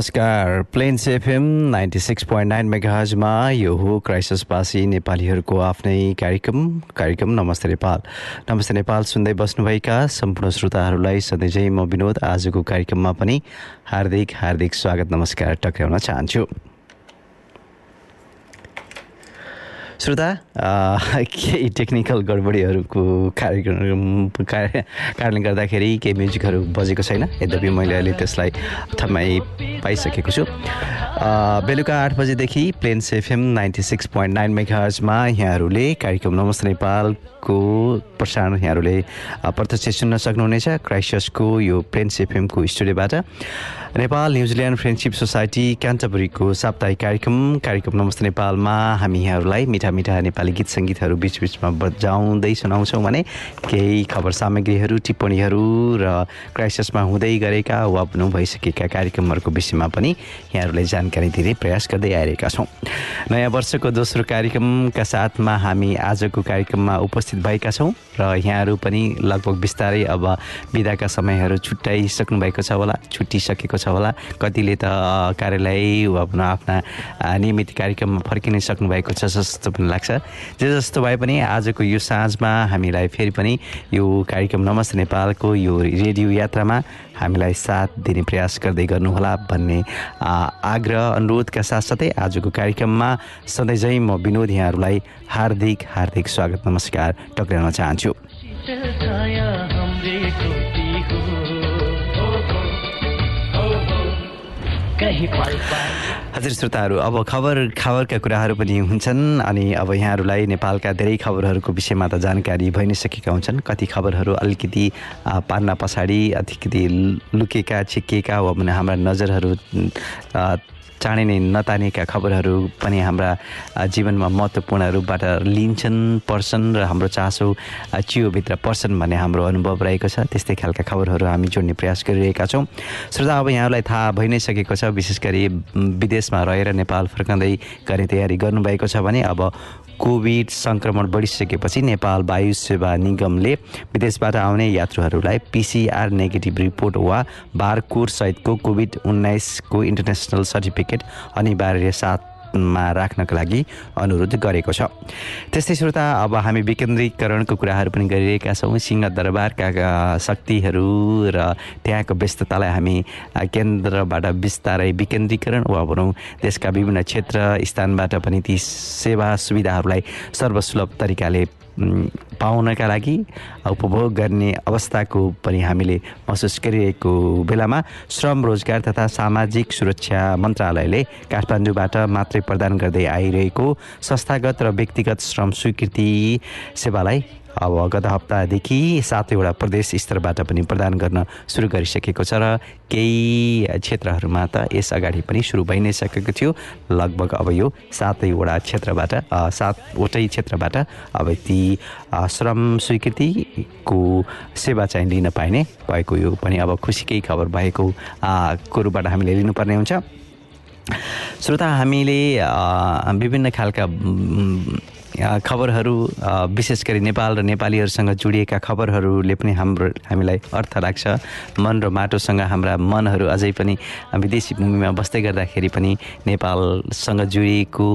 नमस्कार। Plains FM ninety six point nine मेगाहजमा यो हो क्राइसिसवासी नेपालीहरूको आफ्नै कार्यक्रम। कार्यक्रम नमस्ते नेपाल। नमस्ते नेपाल सुन्दै बस्नुभएका सम्पूर्ण श्रोताहरूलाई सधैँझै म विनोद। आजको कार्यक्रममा पनि हार्दिक हार्दिक स्वागत नमस्कार। टक्राउन चाहन्छु। श्रोता? केही टेक्निकल गडबडीहरूको कार्यक्रम कार्य- कारणले गर्दाखेरि केही म्युजिकहरू बजेको छैन। यद्यपि मैले अहिले त्यसलाई थमाइ पाइसकेको छु। बेलुका आठ बजेदेखि Plains FM ninety six point nine मेगाजमा यहाँहरूले कार्यक्रम नमस्ते नेपालको प्रसारण यहाँहरूले प्रत्यक्ष सुन्न सक्नुहुनेछ। क्राइसियसको यो प्लेन्स एफएमको स्टुडियोबाट Nepal New Zealand friendship society क्यान्टबरीको साप्ताहिक कार्यक्रम। कार्यक्रम नमस्ते नेपालमा हामी यहाँहरूलाई मिठा मिठा नेपाली गीत सङ्गीतहरू बिचबिचमा बजाउँदै सुनाउँछौँ भने केही खबर सामग्रीहरू टिप्पणीहरू र क्राइसिसमा हुँदै गरेका वा भइसकेका कार्यक्रमहरूको विषयमा पनि यहाँहरूलाई जानकारी दिने प्रयास गर्दै आइरहेका छौँ। नयाँ वर्षको दोस्रो कार्यक्रमका साथमा हामी आजको कार्यक्रममा उपस्थित भएका छौँ र यहाँहरू पनि लगभग बिस्तारै अब बिदाका समयहरू छुट्याइसक्नु भएको छ होला छुट्टिसकेको छ होला। कतिले त कार्यालय आफ्ना अ, नियमित कार्यक्रममा फर्किनै सक्नुभएको छ जस्तो पनि लाग्छ। जे जस्तो भए पनि आजको यो साँझमा हामीलाई फेरि पनि यो कार्यक्रम नमस्ते नेपालको यो रेडियो यात्रामा हामीलाई साथ दिने प्रयास गर्दै गर्नुहोला भन्ने आग्रह अनुरोधका साथसाथै आजको कार्यक्रममा सधैँझै म विनोद यहाँहरूलाई हार्दिक हार्दिक स्वागत नमस्कार टक्राउन चाहन्छु। कहीं हजुर श्रोताहरू अब खबर खबरका कुराहरू पनि हुन्छन् अनि अब यहाँहरूलाई नेपालका धेरै खबरहरूको विषयमा त जानकारी भइ नै सकेका हुन्छन्। कति खबरहरू अलिकति आ, पान्ना पछाडि अलिकति लुकेका छिक्किएका वा भने हाम्रा नजरहरू चाँडै नै नतानेका खबरहरू पनि हाम्रा जीवनमा महत्त्वपूर्ण रूपबाट लिन्छन् पर्छन् र हाम्रो चासो चियोभित्र पर्छन् भन्ने हाम्रो अनुभव रहेको छ। त्यस्तै खालका खबरहरू हामी जोड्ने प्रयास गरिरहेका छौँ। श्रोता अब यहाँलाई थाहा भइ नै सकेको छ विशेष गरी विदेशमा रहेर नेपाल फर्कँदै गर्ने तयारी गर्नुभएको छ भने अब कोभिड सङ्क्रमण बढिसकेपछि नेपाल वायु सेवा निगमले विदेशबाट आउने यात्रुहरूलाई पिसिआर नेगेटिभ रिपोर्ट वा बारकोड सहितको कोभिड उन्नाइसको इन्टरनेसनल सर्टिफिकेट अनिवार्य साथमा राख्नका लागि अनुरोध गरेको छ। त्यस्तै श्रोता अब हामी विकेन्द्रीकरणको कुराहरू पनि गरिरहेका छौँ। सिंहदरबारका शक्तिहरू र त्यहाँको व्यस्ततालाई हामी केन्द्रबाट बिस्तारै विकेन्द्रीकरण वा भनौँ देशका विभिन्न क्षेत्र स्थानबाट पनि ती सेवा सुविधाहरूलाई सर्वसुलभ तरिकाले पाउनका लागि उपभोग गर्ने अवस्थाको पनि हामीले महसुस गरिरहेको बेलामा श्रम रोजगार तथा सामाजिक सुरक्षा मन्त्रालयले काठमाडौँबाट मात्रै प्रदान गर्दै आइरहेको संस्थागत र व्यक्तिगत श्रम स्वीकृति सेवालाई अब गत हप्तादेखि सातवटा प्रदेश स्तरबाट पनि प्रदान गर्न सुरु गरिसकेको छ र केही क्षेत्रहरूमा त यस अगाडि पनि सुरु भइ नै सकेको थियो। लगभग अब यो सातैवटा क्षेत्रबाट सातवटै क्षेत्रबाट अब ती श्रम स्वीकृतिको सेवा चाहिँ लिन पाइने भएको यो पनि अब खुसीकै खबर भएको अ, को रूपबाट हामीले लिनुपर्ने हुन्छ। श्रोता हामीले विभिन्न खालका खबरहरू विशेष गरी नेपाल र नेपालीहरूसँग जोडिएका खबरहरूले पनि हाम्रो हामीलाई अर्थ राख्छ। मन र माटोसँग हाम्रा मनहरू अझै पनि विदेशी भूमिमा बस्दै गर्दाखेरि पनि नेपालसँग जोडिएको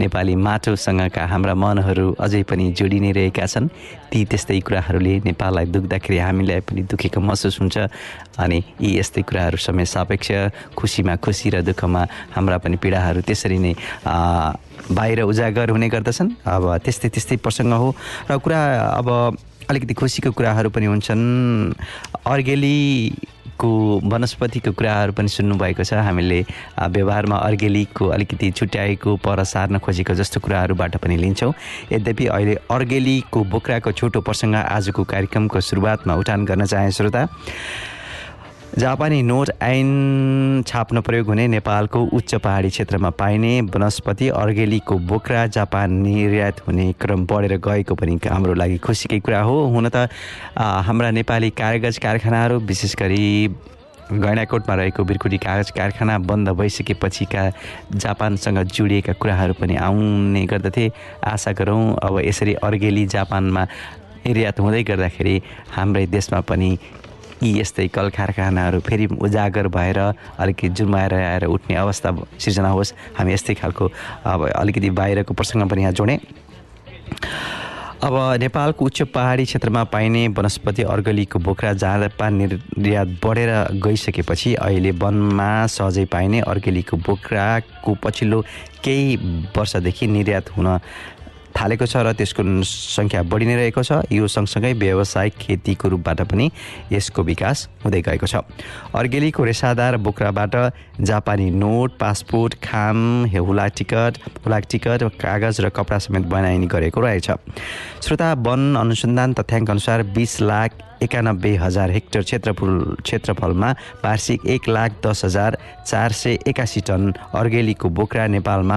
नेपाली माटोसँगका हाम्रा मनहरू अझै पनि जोडि नै रहेका छन्। ती त्यस्तै कुराहरूले नेपाललाई दुख्दाखेरि हामीलाई पनि दुखेको महसुस हुन्छ अनि यी यस्तै कुराहरू समय सापेक्ष खुसीमा खुसी र दुःखमा हाम्रा पनि पीडाहरू त्यसरी नै बाहिर उजागर हुने गर्दछन्। अब त्यस्तै त्यस्तै प्रसङ्ग हो। र कुरा अब अलिकति खुसीको कुराहरू पनि हुन्छन्। अर्गेली को वनस्पतिको कुराहरू पनि सुन्नुभएको छ। हामीले व्यवहारमा अर्गेलिकको अलिकति छुट्याएको पर सार्न खोजेको जस्तो कुराहरूबाट पनि लिन्छौँ। यद्यपि अहिले अर्गेलीको बोक्राको छोटो प्रसङ्ग आजको कार्यक्रमको सुरुवातमा उठान गर्न चाहे श्रोता। जापानी नोट ऐन छाप्न प्रयोग हुने नेपालको उच्च पहाडी क्षेत्रमा पाइने वनस्पति अर्गेलीको बोक्रा जापान निर्यात हुने क्रम बढेर गएको पनि हाम्रो लागि खुसीकै कुरा हो। हुन त हाम्रा नेपाली कागज कारखानाहरू विशेष गरी गैँडाकोटमा रहेको बिर्कुटी कागज कारखाना बन्द भइसकेपछिका जापानसँग जोडिएका कुराहरू पनि आउने गर्दथे। आशा गरौँ अब यसरी अर्गेली जापानमा निर्यात हुँदै गर्दाखेरि हाम्रै देशमा पनि यी यस्तै कल कारखानाहरू फेरि उजागर भएर अलिकति जुमाएर आएर उठ्ने अवस्था सिर्जना होस्। हामी यस्तै खालको अब अलिकति बाहिरको प्रसङ्ग पनि यहाँ जोडेँ। अब नेपालको उच्च पहाडी क्षेत्रमा पाइने वनस्पति अर्गलीको बोक्रा जापान निर्यात बढेर गइसकेपछि अहिले वनमा सहजै पाइने अर्गेलीको बोक्राको पछिल्लो केही वर्षदेखि निर्यात हुन थालेको छ र त्यसको सङ्ख्या बढी नै रहेको छ। यो सँगसँगै व्यावसायिक खेतीको रूपबाट पनि यसको विकास हुँदै गएको छ। अर्गेलीको रेसादार बोक्राबाट जापानी नोट पासपोर्ट खाम हुलाक टिकट हुलाक टिकट कागज र कपडा समेत बनाइने गरेको रहेछ। श्रोता वन अनुसन्धान तथ्याङ्क अनुसार बिस लाख एकानब्बे हजार हेक्टर क्षेत्रफल क्षेत्रफलमा वार्षिक एक लाख दस हजार चार सय एकासी टन अर्गेलीको बोक्रा नेपालमा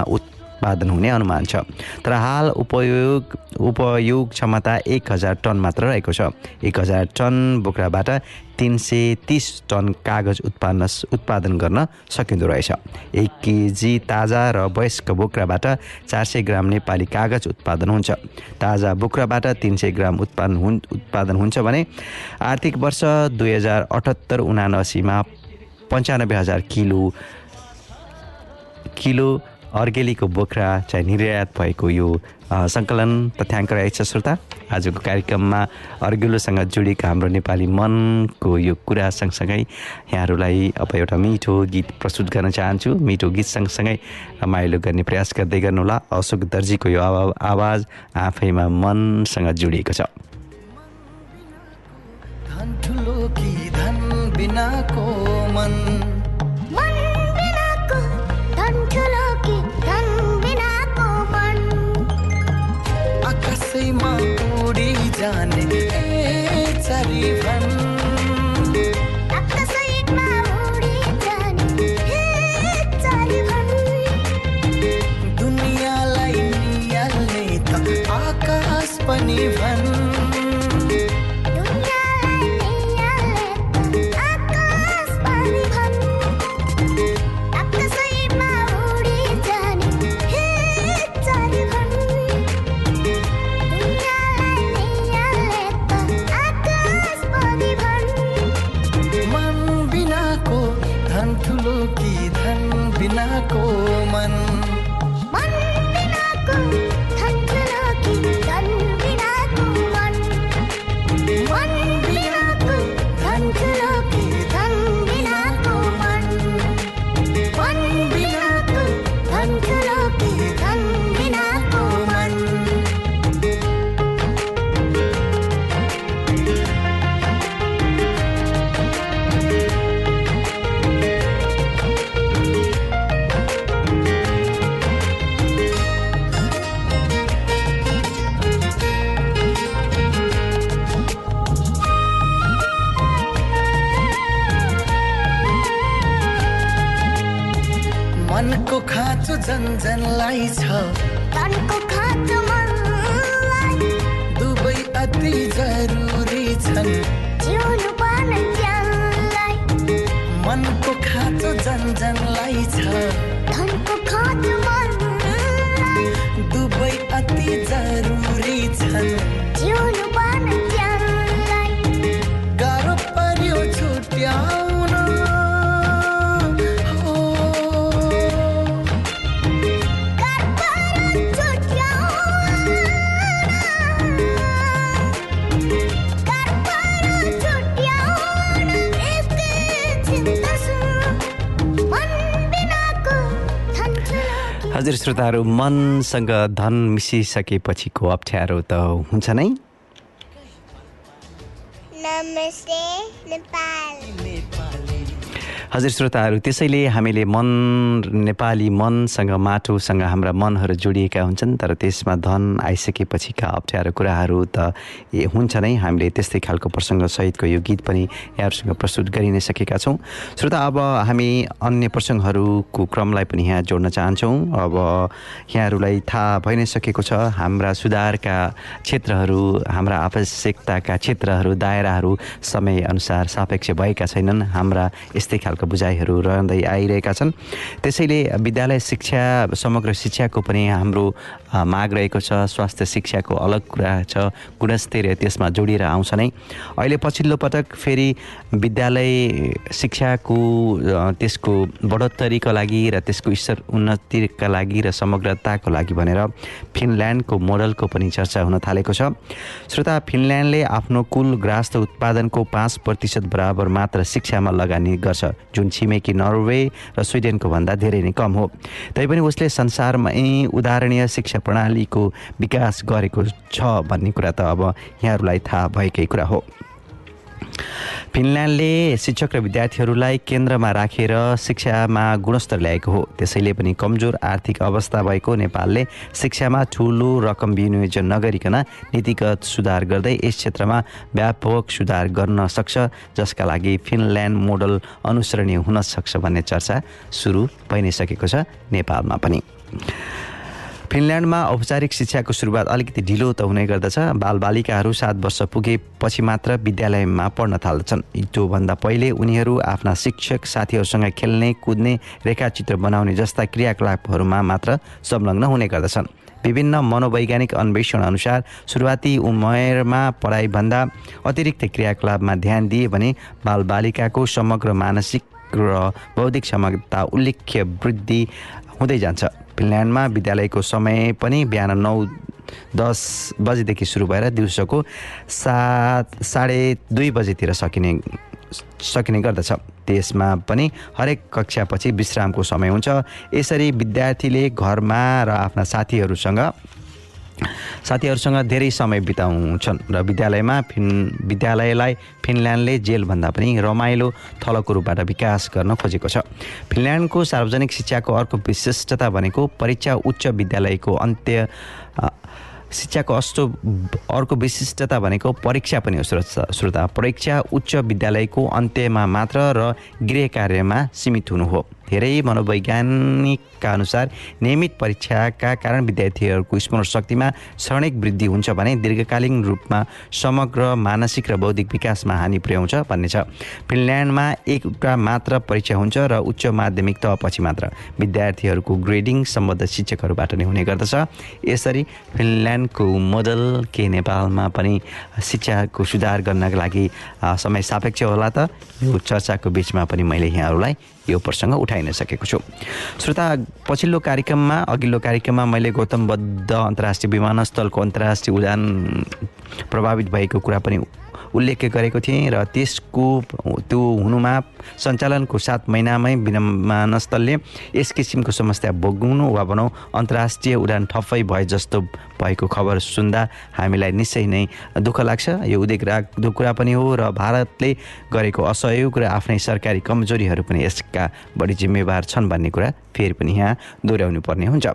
उत्पादन हुने अनुमान छ। तर हाल उपयोग उपयोग क्षमता एक हजार टन मात्र रहेको छ। एक हजार टन बोक्राबाट तिन सय तिस टन कागज उत्पादन उत्पादन गर्न सकिँदो रहेछ। एक केजी ताजा र वयस्क बोक्राबाट चार सय ग्राम नेपाली कागज उत्पादन हुन्छ। ताजा बोक्राबाट तिन सय ग्राम उत्पादन हुन् उत्पादन हुन्छ भने आर्थिक वर्ष दुई हजार अठहत्तर उनासीमा पन्चानब्बे हजार किलो किलो अर्गेलीको बोक्रा चाहिँ निर्यात भएको यो सङ्कलन तथ्याङ्क रहेछ श्रोता आजको कार्यक्रममा अर्गेलोसँग जोडिएको हाम्रो नेपाली मनको यो कुरा सँगसँगै यहाँहरूलाई अब एउटा मिठो गीत प्रस्तुत गर्न चाहन्छु। मिठो गीत सँगसँगै रमाइलो गर्ने प्रयास गर्दै गर्नुहोला। अशोक दर्जीको यो आवा आवाज आफैमा मनसँग जोडिएको छ। धन बिनाको मन त आकाश पनि भन। श्रोताहरू मनसँग धन मिसिसकेपछिको अप्ठ्यारो त हुन्छ नै? नमस्ते नेपाल। हजुर श्रोताहरू त्यसैले हामीले मन नेपाली मनसँग माटोसँग हाम्रा मनहरू जोडिएका हुन्छन् तर त्यसमा धन आइसकेपछिका अप्ठ्यारो कुराहरू त हुन्छ नै। हामीले त्यस्तै खालको प्रसङ्गसहितको यो गीत पनि यहाँहरूसँग प्रस्तुत गरि नै सकेका छौँ। श्रोता अब हामी अन्य प्रसङ्गहरूको क्रमलाई पनि यहाँ जोड्न चाहन्छौँ। अब यहाँहरूलाई थाहा भइ नै सकेको छ हाम्रा सुधारका क्षेत्रहरू हाम्रा आवश्यकताका क्षेत्रहरू दायराहरू समयअनुसार सापेक्ष भएका छैनन्। हाम्रा यस्तै खालको बुझाइहरू रहँदै आइरहेका छन्। त्यसैले विद्यालय शिक्षा समग्र शिक्षाको पनि हाम्रो माग रहेको छ। स्वास्थ्य शिक्षाको अलग कुरा छ। गुणस्तरीय त्यसमा जोडिएर आउँछ नै। अहिले पछिल्लो पटक फेरि विद्यालय शिक्षाको त्यसको बढोत्तरीको लागि र त्यसको स्तर उन्नतिका लागि र समग्रताको लागि भनेर फिनल्यान्डको मोडलको पनि चर्चा हुन थालेको छ। श्रोता फिनल्यान्डले आफ्नो कुल ग्रास्त उत्पादनको पाँच प्रतिशत बराबर मात्र शिक्षामा लगानी गर्छ। जुन छिमेकी नर्वे र स्विडेनको भन्दा धेरै नै कम हो। तैपनि उसले संसारमै उदाहरणीय शिक्षा प्रणालीको विकास गरेको छ भन्ने कुरा त अब यहाँहरूलाई थाहा भएकै कुरा हो। फिनल्यान्डले शिक्षक र विद्यार्थीहरूलाई केन्द्रमा राखेर शिक्षामा गुणस्तर ल्याएको हो। त्यसैले पनि कमजोर आर्थिक अवस्था भएको नेपालले शिक्षामा ठुलो रकम विनियोजन नगरिकन नीतिगत सुधार गर्दै यस क्षेत्रमा व्यापक सुधार गर्न सक्छ जसका लागि फिनल्यान्ड मोडल अनुसरणीय हुन सक्छ भन्ने चर्चा सुरु भइ नै सकेको छ नेपालमा पनि। फिनल्यान्डमा औपचारिक शिक्षाको सुरुवात अलिकति ढिलो त हुने गर्दछ। बालबालिकाहरू सात वर्ष पुगेपछि मात्र विद्यालयमा पढ्न थाल्दछन्। त्योभन्दा पहिले उनीहरू आफ्ना शिक्षक साथीहरूसँग खेल्ने कुद्ने रेखाचित्र बनाउने जस्ता क्रियाकलापहरूमा मात्र संलग्न हुने गर्दछन्। विभिन्न मनोवैज्ञानिक अन्वेषण अनुसार सुरुवाती उमेरमा पढाइभन्दा अतिरिक्त क्रियाकलापमा ध्यान दिए भने बालबालिकाको समग्र मानसिक र बौद्धिक क्षमता उल्लेख्य वृद्धि हुँदै जान्छ। फिनल्यान्डमा विद्यालयको समय पनि बिहान नौ दस बजेदेखि सुरु भएर दिउँसोको सात साढे दुई बजेतिर सकिने सकिने गर्दछ। त्यसमा पनि हरेक कक्षापछि विश्रामको समय हुन्छ। यसरी विद्यार्थीले घरमा र आफ्ना साथीहरूसँग साथीहरूसँग धेरै समय बिताउँछन् र विद्यालयमा फिन विद्यालयलाई फिनल्यान्डले जेलभन्दा पनि रमाइलो थलोको रूपबाट विकास गर्न खोजेको छ। फिनल्यान्डको सार्वजनिक शिक्षाको अर्को विशिष्टता भनेको परीक्षा उच्च विद्यालयको अन्त्य शिक्षाको अस्तो अर्को विशिष्टता भनेको परीक्षा पनि हो श्रोता। परीक्षा उच्च विद्यालयको अन्त्यमा मात्र र गृह कार्यमा सीमित हुनु हो। धेरै मनोवैज्ञानिकका अनुसार नियमित परीक्षाका कारण विद्यार्थीहरूको स्मरण शक्तिमा क्षणिक वृद्धि हुन्छ भने दीर्घकालीन रूपमा समग्र मानसिक र बौद्धिक विकासमा हानि पुर्याउँछ भन्ने छ। फिनल्यान्डमा एउटा मात्र परीक्षा हुन्छ र उच्च माध्यमिक तहपछि मात्र। विद्यार्थीहरूको ग्रेडिङ सम्बद्ध शिक्षकहरूबाट नै हुने गर्दछ। यसरी फिनल्यान्डको मोडल के नेपालमा पनि शिक्षाको सुधार गर्नका लागि समय सापेक्ष होला त यो चर्चाको बिचमा पनि मैले यहाँहरूलाई यो प्रसङ्ग उठाइ नै सकेको छु। श्रोता पछिल्लो कार्यक्रममा अघिल्लो कार्यक्रममा मैले गौतम बद्ध अन्तर्राष्ट्रिय विमानस्थलको अन्तर्राष्ट्रिय उडान प्रभावित भएको कुरा पनि उल्लेख गरेको थिएँ र त्यसको त्यो हुनुमा सञ्चालनको सात महिनामै विमानस्थलले यस किसिमको समस्या भोग्नु वा भनौँ अन्तर्राष्ट्रिय उडान ठप्पै भए जस्तो भएको खबर सुन्दा हामीलाई निश्चय नै दुःख लाग्छ। यो उदेक राख्दो कुरा पनि हो र भारतले गरेको असहयोग र आफ्नै सरकारी कमजोरीहरू पनि यसका बढी जिम्मेवार छन् भन्ने कुरा फेरि पनि यहाँ दोहोऱ्याउनु पर्ने हुन्छ।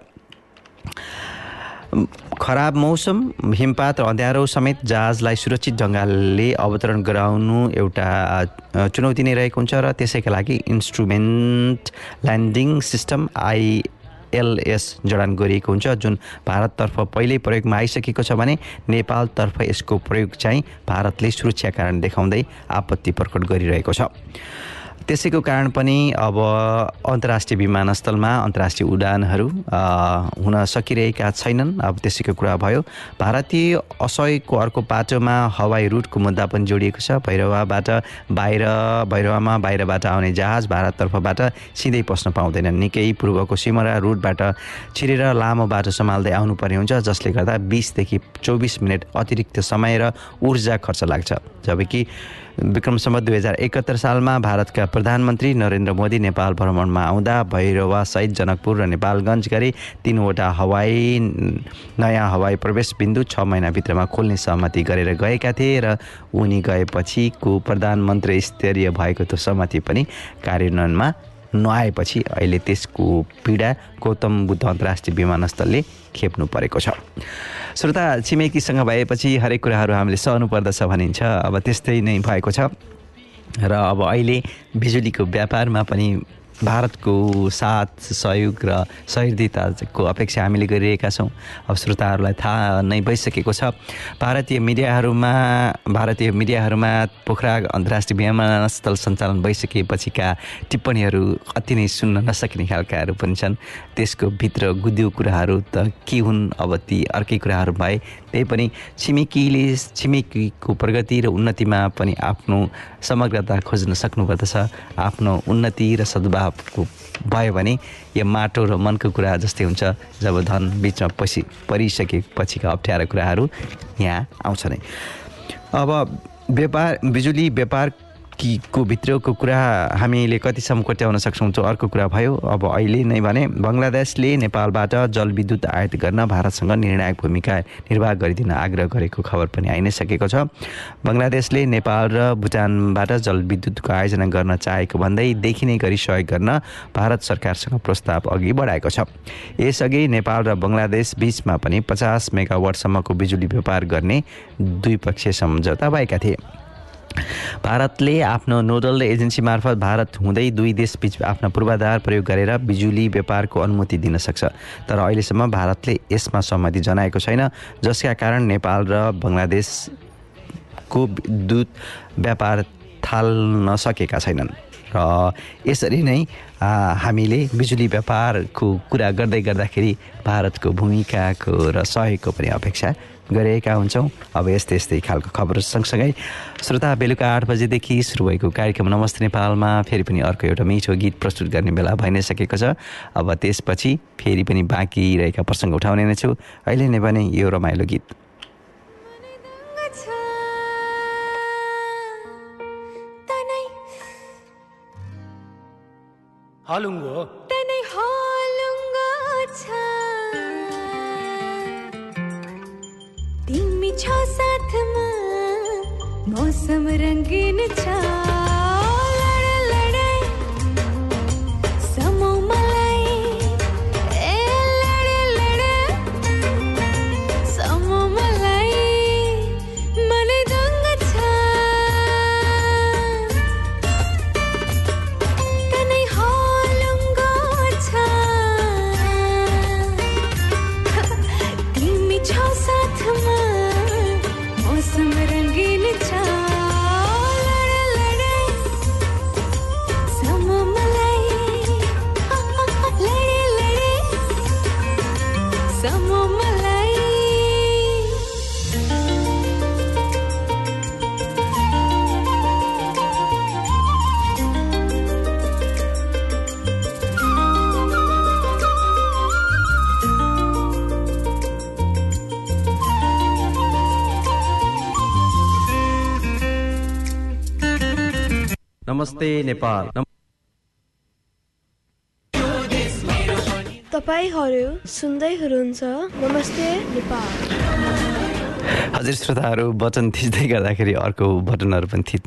खराब मौसम हिमपात र अँध्यारो समेत जहाजलाई सुरक्षित ढङ्गले अवतरण गराउनु एउटा चुनौती नै रहेको हुन्छ र त्यसैका लागि इन्स्ट्रुमेन्ट ल्यान्डिङ सिस्टम आइएलएस जडान गरिएको हुन्छ जुन भारततर्फ पहिल्यै प्रयोगमा आइसकेको छ भने नेपालतर्फ यसको प्रयोग चाहिँ भारतले सुरक्षा कारण देखाउँदै आपत्ति प्रकट गरिरहेको छ। त्यसैको कारण पनि अब अन्तर्राष्ट्रिय विमानस्थलमा अन्तर्राष्ट्रिय उडानहरू हुन सकिरहेका छैनन्। अब त्यसैको कुरा भयो भारतीय असहयोगको अर्को पाटोमा हवाई रुटको मुद्दा पनि जोडिएको छ। भैरवाबाट बाहिर भैरवामा बाहिरबाट आउने जहाज भारततर्फबाट सिधै पस्न पाउँदैनन् निकै पूर्वको सिमरा रुटबाट छिरेर लामो बाटो सम्हाल्दै आउनुपर्ने हुन्छ जसले गर्दा बिसदेखि चौबिस मिनट अतिरिक्त समय र ऊर्जा खर्च लाग्छ। जबकि विक्रम सम्बत दुई हजार एकहत्तर सालमा भारतका प्रधानमन्त्री नरेन्द्र मोदी नेपाल भ्रमणमा आउँदा भैरवा सहित जनकपुर र नेपालगञ्ज गरी तिनवटा हवाई नयाँ हवाई प्रवेश बिन्दु छ महिनाभित्रमा खोल्ने सहमति गरेर गएका थिए र उनी गएपछिको प्रधानमन्त्री स्तरीय भएको त्यो सहमति पनि कार्यान्वयनमा नआएपछि अहिले त्यसको पीडा गौतम बुद्ध अन्तर्राष्ट्रिय विमानस्थलले खेप्नु परेको छ। श्रोता छिमेकीसँग भएपछि हरेक कुराहरू हामीले सहनु पर्दछ भनिन्छ। अब त्यस्तै नै भएको छ। र अब अहिले बिजुलीको व्यापारमा पनि भारतको साथ सहयोग र सहृदयताको अपेक्षा हामीले गरिरहेका छौँ। अब श्रोताहरूलाई थाहा नै भइसकेको छ। भारतीय मिडियाहरूमा भारतीय मिडियाहरूमा पोखरा अन्तर्राष्ट्रिय विमानस्थल सञ्चालन भइसकेपछिका टिप्पणीहरू अति नै सुन्न नसकिने खालकाहरू पनि छन्। त्यसको भित्र गुदियो कुराहरू त के हुन्? अब ती अर्कै कुराहरू भए त्यही पनि छिमेकीले छिमेकीको प्रगति र उन्नतिमा पनि आफ्नो समग्रता खोज्न सक्नुपर्दछ आफ्नो उन्नति र सद्भावको भयो भने यो माटो र मनको कुरा जस्तै हुन्छ जब धन बिचमा पसि परिसकेपछिका अप्ठ्यारा कुराहरू यहाँ आउँछ नै अब व्यापार बिजुली व्यापार कि को भित्रको कुरा हामीले कतिसम्म कोट्याउन सक्छौँ त्यो अर्को कुरा भयो। अब अहिले नै भने बङ्गलादेशले नेपालबाट जलविद्युत आयात गर्न भारतसँग निर्णायक भूमिका निर्वाह गरिदिन आग्रह गरेको खबर पनि आइ नै सकेको छ। बङ्गलादेशले नेपाल र भुटानबाट जलविद्युतको आयोजना गर्न चाहेको भन्दै देखिने गरी सहयोग गर्न भारत सरकारसँग प्रस्ताव अघि बढाएको छ। यसअघि नेपाल र बङ्गलादेश बिचमा पनि पचास मेगावाटसम्मको बिजुली व्यापार गर्ने द्विपक्षीय सम्झौता भएका थिए। भारतले आफ्नो नोडल एजेन्सी मार्फत भारत हुँदै दुई देशबीच आफ्ना पूर्वाधार प्रयोग गरेर बिजुली व्यापारको अनुमति दिन सक्छ। तर अहिलेसम्म भारतले यसमा सहमति जनाएको छैन जसका कारण नेपाल र बङ्गलादेशको विद्युत व्यापार थाल्न सकेका छैनन्। र यसरी नै हामीले बिजुली व्यापारको कुरा गर्दै गर्दाखेरि भारतको भूमिकाको र सहयोगको पनि अपेक्षा गरिरहेका हुन्छौँ। अब यस्तै यस्तै खालको खबर सँगसँगै। श्रोता बेलुका आठ बजेदेखि सुरु भएको कार्यक्रम नमस्ते नेपालमा फेरि पनि अर्को एउटा मिठो गीत प्रस्तुत गर्ने बेला भइ नै सकेको छ। अब त्यसपछि फेरि पनि बाँकी रहेका प्रसङ्ग उठाउने नै छु। अहिले नै भने यो रमाइलो गीत। हालुङ्गो। छ साथमा मौसम रंगीन छ। नमस्ते नेपाल। तपाईँहरू सुन्दै हुनुहुन्छ। नमस्ते नेपाल। हजुर श्रोताहरू बटन थिच्दै गर्दाखेरि अर्को बटनहरू पनि थि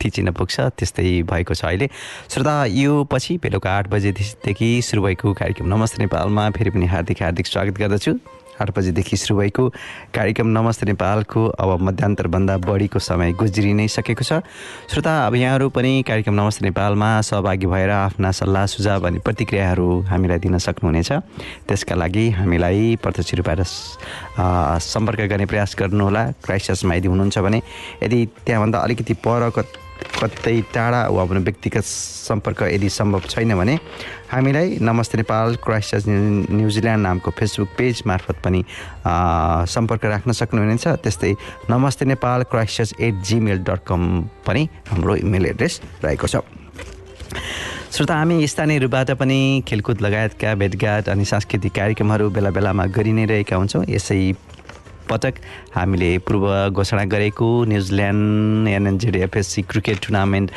थिचिन पुग्छ। त्यस्तै भएको छ अहिले। श्रोता यो पछि बेलुका आठ बजेदेखि सुरु भएको कार्यक्रम नमस्ते नेपालमा। फेरि पनि हार्दिक हार्दिक स्वागत गर्दछु। आठ बजेदेखि सुरु भएको कार्यक्रम नमस्ते नेपालको अब मध्यान्तरभन्दा बढीको समय गुज्री नै सकेको छ। श्रोता अब यहाँहरू पनि कार्यक्रम नमस्ते नेपालमा सहभागी भएर आफ्ना सल्लाह सुझाव अनि प्रतिक्रियाहरू हामीलाई दिन सक्नुहुनेछ। त्यसका लागि हामीलाई प्रत्यक्ष रूपबाट सम्पर्क गर्ने प्रयास गर्नुहोला। क्राइसिसमा यदि हुनुहुन्छ भने यदि त्यहाँभन्दा अलिकति पर कत- टाढा वा आफ्नो व्यक्तिगत सम्पर्क यदि सम्भव छैन भने हामीलाई Namaste Nepal Christ New Zealand नामको फेसबुक पेज मार्फत पनि सम्पर्क राख्न सक्नुहुनेछ। त्यस्तै Namaste Nepal Christ at Gmail dot com पनि हाम्रो इमेल एड्रेस रहेको छ। श्रोता हामी स्थानीय रूपबाट पनि खेलकुद लगायतका भेटघाट अनि सांस्कृतिक कार्यक्रमहरू बेला बेलामा गरि नै रहेका हुन्छौँ। यसै पटक हामीले पूर्व घोषणा गरेको New Zealand NNZ FSC cricket tournament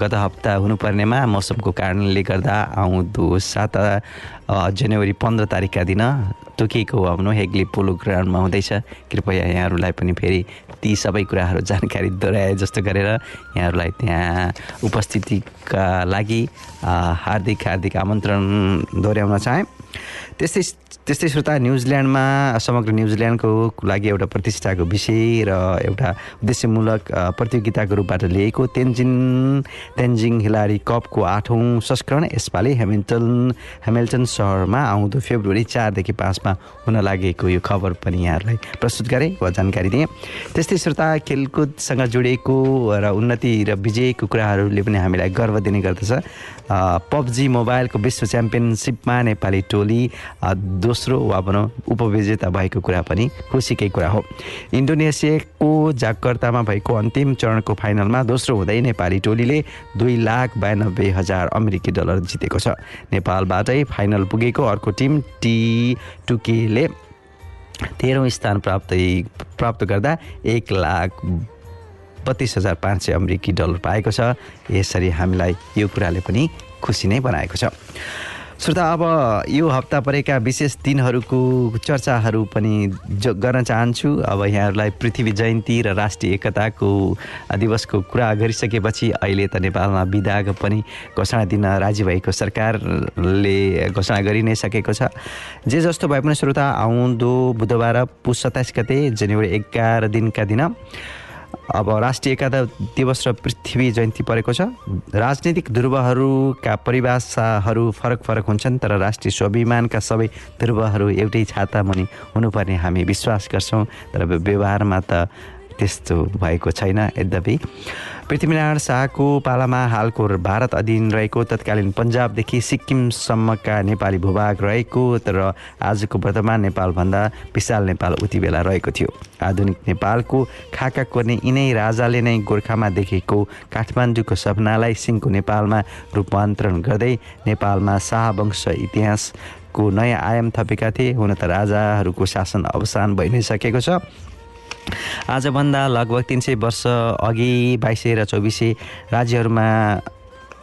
गत हप्ता हुनुपर्नेमा मौसमको कारणले गर्दा आउँदो सात जनवरी पन्ध्र तारिकका दिन तोकिएको भनौँ हेग्ली पोलो ग्राउन्डमा हुँदैछ। कृपया यहाँहरूलाई पनि फेरि ती सबै कुराहरू जानकारी दोहोऱ्याए जस्तो गरेर यहाँहरूलाई त्यहाँ उपस्थितिका लागि हार्दिक हार्दिक आमन्त्रण दोहोऱ्याउन चाहेँ। त्यस्तै त्यस्तै श्रोता न्युजिल्यान्डमा समग्र न्युजिल्यान्डको लागि एउटा प्रतिष्ठाको विषय र एउटा उद्देश्यमूलक प्रतियोगिताको रूपबाट लिएको तेन्जिङ तेन्जिङ हिलारी कपको आठौँ संस्करण यसपालि हेमिल्टन हेमिल्टन सहरमा आउँदो फेब्रुअरी चारदेखि पाँचमा हुन लागेको यो खबर पनि यहाँहरूलाई प्रस्तुत गरेँ वा जानकारी दिएँ। त्यस्तै श्रोता खेलकुदसँग जोडिएको र उन्नति र विजयको कुराहरूले पनि हामीलाई गर्व दिने गर्दछ। पबजी मोबाइलको विश्व च्याम्पियनसिपमा नेपाली टोली दोस्रो वा भनौँ उपविजेता भएको कुरा पनि खुसीकै कुरा हो। इन्डोनेसियाको जाकर्तामा भएको अन्तिम चरणको फाइनलमा दोस्रो हुँदै नेपाली टोलीले दुई लाख बयानब्बे हजार अमेरिकी डलर जितेको छ। नेपालबाटै फाइनल पुगेको अर्को टिम टी टुकेले तेह्रौँ स्थान प्राप्त प्राप्त गर्दा एक लाख बत्तिस हजार पाँच सय अमेरिकी डलर पाएको छ। यसरी हामीलाई यो कुराले पनि खुसी नै बनाएको छ। श्रोता अब यो हप्ता परेका विशेष दिनहरूको चर्चाहरू पनि ज गर्न चाहन्छु। अब यहाँहरूलाई पृथ्वी जयन्ती र राष्ट्रिय एकताको दिवसको कुरा गरिसकेपछि अहिले त नेपालमा विधाको पनि घोषणा दिन राजी भएको सरकारले घोषणा गरि नै सकेको छ। जे जस्तो भए पनि श्रोता आउँदो बुधबार पुस सत्ताइस गते जनवरी एघार दिनका दिन अब राष्ट्रिय एकता दिवस र पृथ्वी जयन्ती परेको छ। राजनीतिक ध्रुवहरूका परिभाषाहरू फरक फरक हुन्छन् तर राष्ट्रिय स्वाभिमानका सबै ध्रुवहरू एउटै छाता मुनि हुनुपर्ने हामी विश्वास गर्छौँ। तर व्यवहारमा त त्यस्तो भएको छैन यद्यपि। पृथ्वीनारायण शाहको पालामा हालको भारत अधीन रहेको तत्कालीन पन्जाबदेखि सिक्किमसम्मका नेपाली भूभाग रहेको तर आजको वर्तमान नेपालभन्दा विशाल नेपाल उति बेला रहेको थियो। आधुनिक नेपालको खाका कोर्ने यिनै राजाले नै गोर्खामा देखेको काठमाडौँको सपनालाई सिंहको नेपालमा रूपान्तरण गर्दै नेपालमा शाहवंश इतिहासको नयाँ आयाम थपेका थिए। हुन त राजाहरूको शासन अवसान भइ नै सकेको छ। आजभन्दा लगभग तिन सय वर्ष अघि बाइस सय र चौबिस राज्यहरूमा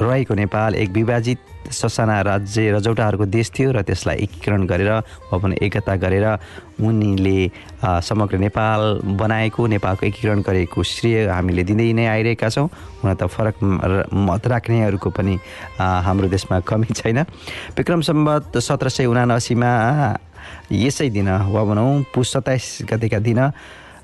रहेको नेपाल एक विभाजित ससाना राज्य रजौटाहरूको देश थियो र त्यसलाई एकीकरण गरेर वा पनि एकता गरेर उनीले समग्र नेपाल बनाएको नेपालको एकीकरण गरेको श्रेय हामीले दिँदै नै आइरहेका छौँ। हुन त फरक र- मत राख्नेहरूको पनि हाम्रो देशमा कमी छैन। विक्रम सम्बत सत्र सय उनासीमा यसै दिन वा भनौँ पुस सत्ताइस गतेका दिन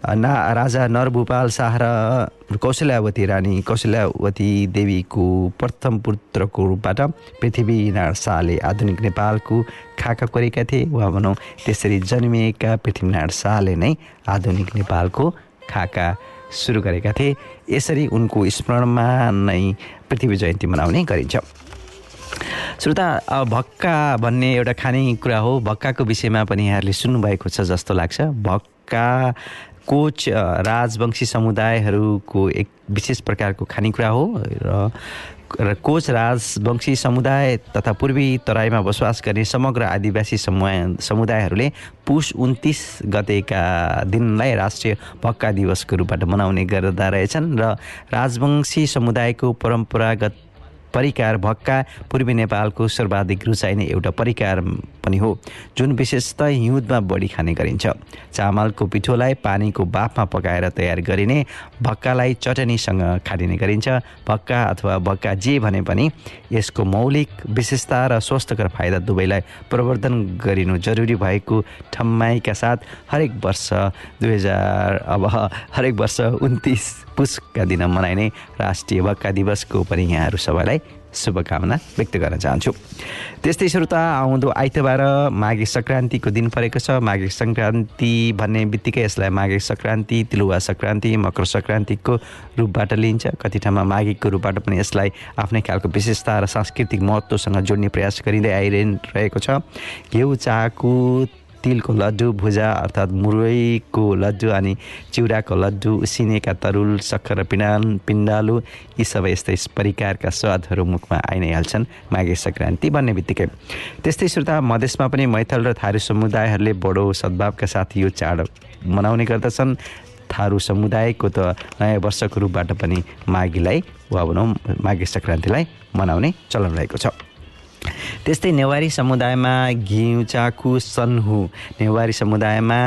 ना राजा नरभूपाल शाह र कौशल्यावती रानी कौशल्यावती देवीको प्रथम पुत्रको रूपबाट पृथ्वीनारायण शाहले आधुनिक नेपालको खाका कोरेका थिए वा भनौँ त्यसरी जन्मिएका पृथ्वीनारायण शाहले नै आधुनिक नेपालको खाका सुरु गरेका थिए यसरी उनको स्मरणमा नै पृथ्वी जयन्ती मनाउने गरिन्छ श्रोता भक्का भन्ने एउटा खानेकुरा हो भक्काको विषयमा पनि यहाँहरूले सुन्नुभएको छ जस्तो लाग्छ भक्का कोच राजवंशी समुदायहरूको एक विशेष प्रकारको खानेकुरा हो र र कोच राजवंशी समुदाय तथा पूर्वी तराईमा बसोबास गर्ने समग्र आदिवासी समूह समुदायहरूले पुस उन्तिस गतेका दिनलाई राष्ट्रिय भक्का दिवसको रूपबाट मनाउने गर्दा रहेछन् र राजवंशी समुदायको परम्परागत परिकार भक्का पूर्वी नेपालको सर्वाधिक रुचाइने एउटा परिकार पनि हो जुन विशेषतः हिउँदमा बढी खाने गरिन्छ। चामलको पिठोलाई पानीको बाफमा पकाएर तयार गरिने भक्कालाई चटनीसँग खानिने गरिन्छ। भक्का अथवा भक्का जे भने पनि यसको मौलिक विशेषता र स्वास्थ्यकर फाइदा दुवैलाई प्रवर्धन गरिनु जरुरी भएको ठम्माइका साथ हरेक वर्ष दुई हजार अब हरेक वर्ष उन्तिस पुसका दिन मनाइने राष्ट्रिय भक्का दिवसको पनि यहाँहरू सबैलाई शुभकामना व्यक्त गर्न चाहन्छु। त्यस्तै श्रोता आउँदो आइतबार माघे सङ्क्रान्तिको दिन परेको छ। माघे सङ्क्रान्ति भन्ने बित्तिकै यसलाई माघे सङ्क्रान्ति तिलुवा सङ्क्रान्ति मकर सङ्क्रान्तिको रूपबाट लिइन्छ। कति ठाउँमा माघेको रूपबाट पनि यसलाई आफ्नै खालको विशेषता र सांस्कृतिक महत्त्वसँग जोड्ने प्रयास गरिँदै आइरहेको छ। घिउ चाको तिलको लड्डु भुजा अर्थात् मुरैको लड्डु अनि चिउराको लड्डु उसिनेका तरुल सक्खर पिँडाल पिण्डालु यी सबै यस्तै परिकारका स्वादहरू मुखमा आइ नै हाल्छन् माघे सङ्क्रान्ति भन्ने बित्तिकै। त्यस्तै श्रोता मधेसमा पनि मैथल र थारू समुदायहरूले बडो सद्भावका साथ यो चाड मनाउने गर्दछन्। थारू समुदायको त नयाँ वर्षको रूपबाट पनि माघीलाई वा भनौँ माघे सङ्क्रान्तिलाई मनाउने चलन रहेको छ। त्यस्तै नेवारी समुदायमा घिउ चाकु सन्हु। नेवारी समुदायमा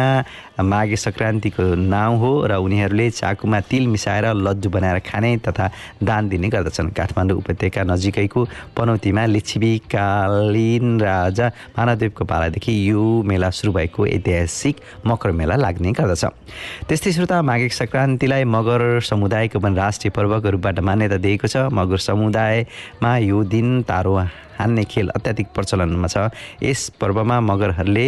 माघे सङ्क्रान्तिको नाउँ हो र उनीहरूले चाकुमा तिल मिसाएर लड्डु बनाएर खाने तथा दान दिने गर्दछन्। काठमाडौँ उपत्यका नजिकैको पनौतीमा लिच्छिवीकालीन राजा मानवदेवको पालादेखि यो मेला सुरु भएको ऐतिहासिक मकर मेला लाग्ने गर्दछ। त्यस्तै श्रोता माघे सङ्क्रान्तिलाई मगर समुदायको पनि राष्ट्रिय पर्वको रूपबाट मान्यता दिएको छ। मगर समुदायमा यो दिन तारो हान्ने खेल अत्याधिक प्रचलनमा छ। यस पर्वमा मगरहरूले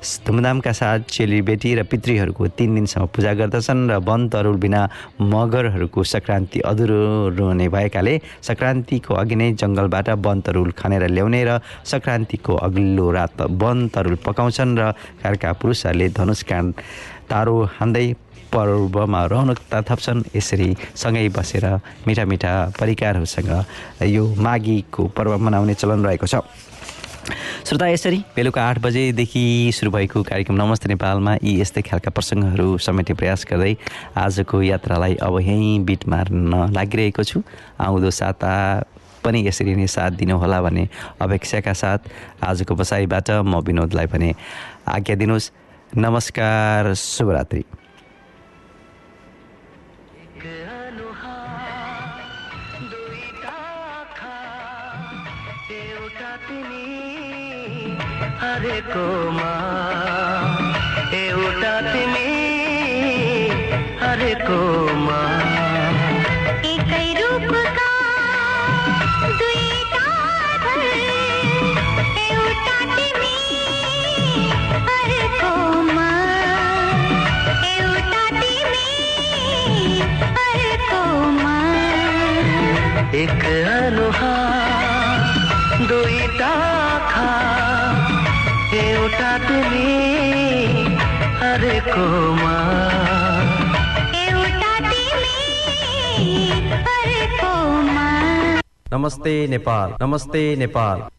धुमधामका साथ चेलीबेटी र पितृहरूको तिन दिनसम्म पूजा गर्दछन् र वन तरुल बिना मगरहरूको सङ्क्रान्ति अधुरो रहने भएकाले सङ्क्रान्तिको अघि नै जङ्गलबाट वन तरुल खनेर ल्याउने र सङ्क्रान्तिको अघिल्लो रात वन तरुल पकाउँछन् र घरका पुरुषहरूले धनुष काँड तारो हान्दै पर्वमा रौनकता थप्छन् यसरी सँगै बसेर मिठा मिठा परिकारहरूसँग यो माघीको पर्व मनाउने चलन रहेको छ। श्रोता यसरी बेलुका आठ बजेदेखि सुरु भएको कार्यक्रम नमस्ते नेपालमा यी यस्तै खालका प्रसङ्गहरू समेट्ने प्रयास गर्दै आजको यात्रालाई अब यहीँ बिट मार्न लागिरहेको छु। आउँदो साता पनि यसरी नै साथ दिनुहोला भन्ने अपेक्षाका साथ आजको बसाइबाट म विनोदलाई भने आज्ञा दिनुहोस्। नमस्कार शुभरात्रि। एउटा तिमी हरेकोमा एउटा तिमी हरेकोमा एकै एक अनुहार दुईटा आँखा एउटा तिमी हरेकोमा एउटा तिमी अर्कोमा नमस्ते नेपाल नमस्ते नेपाल।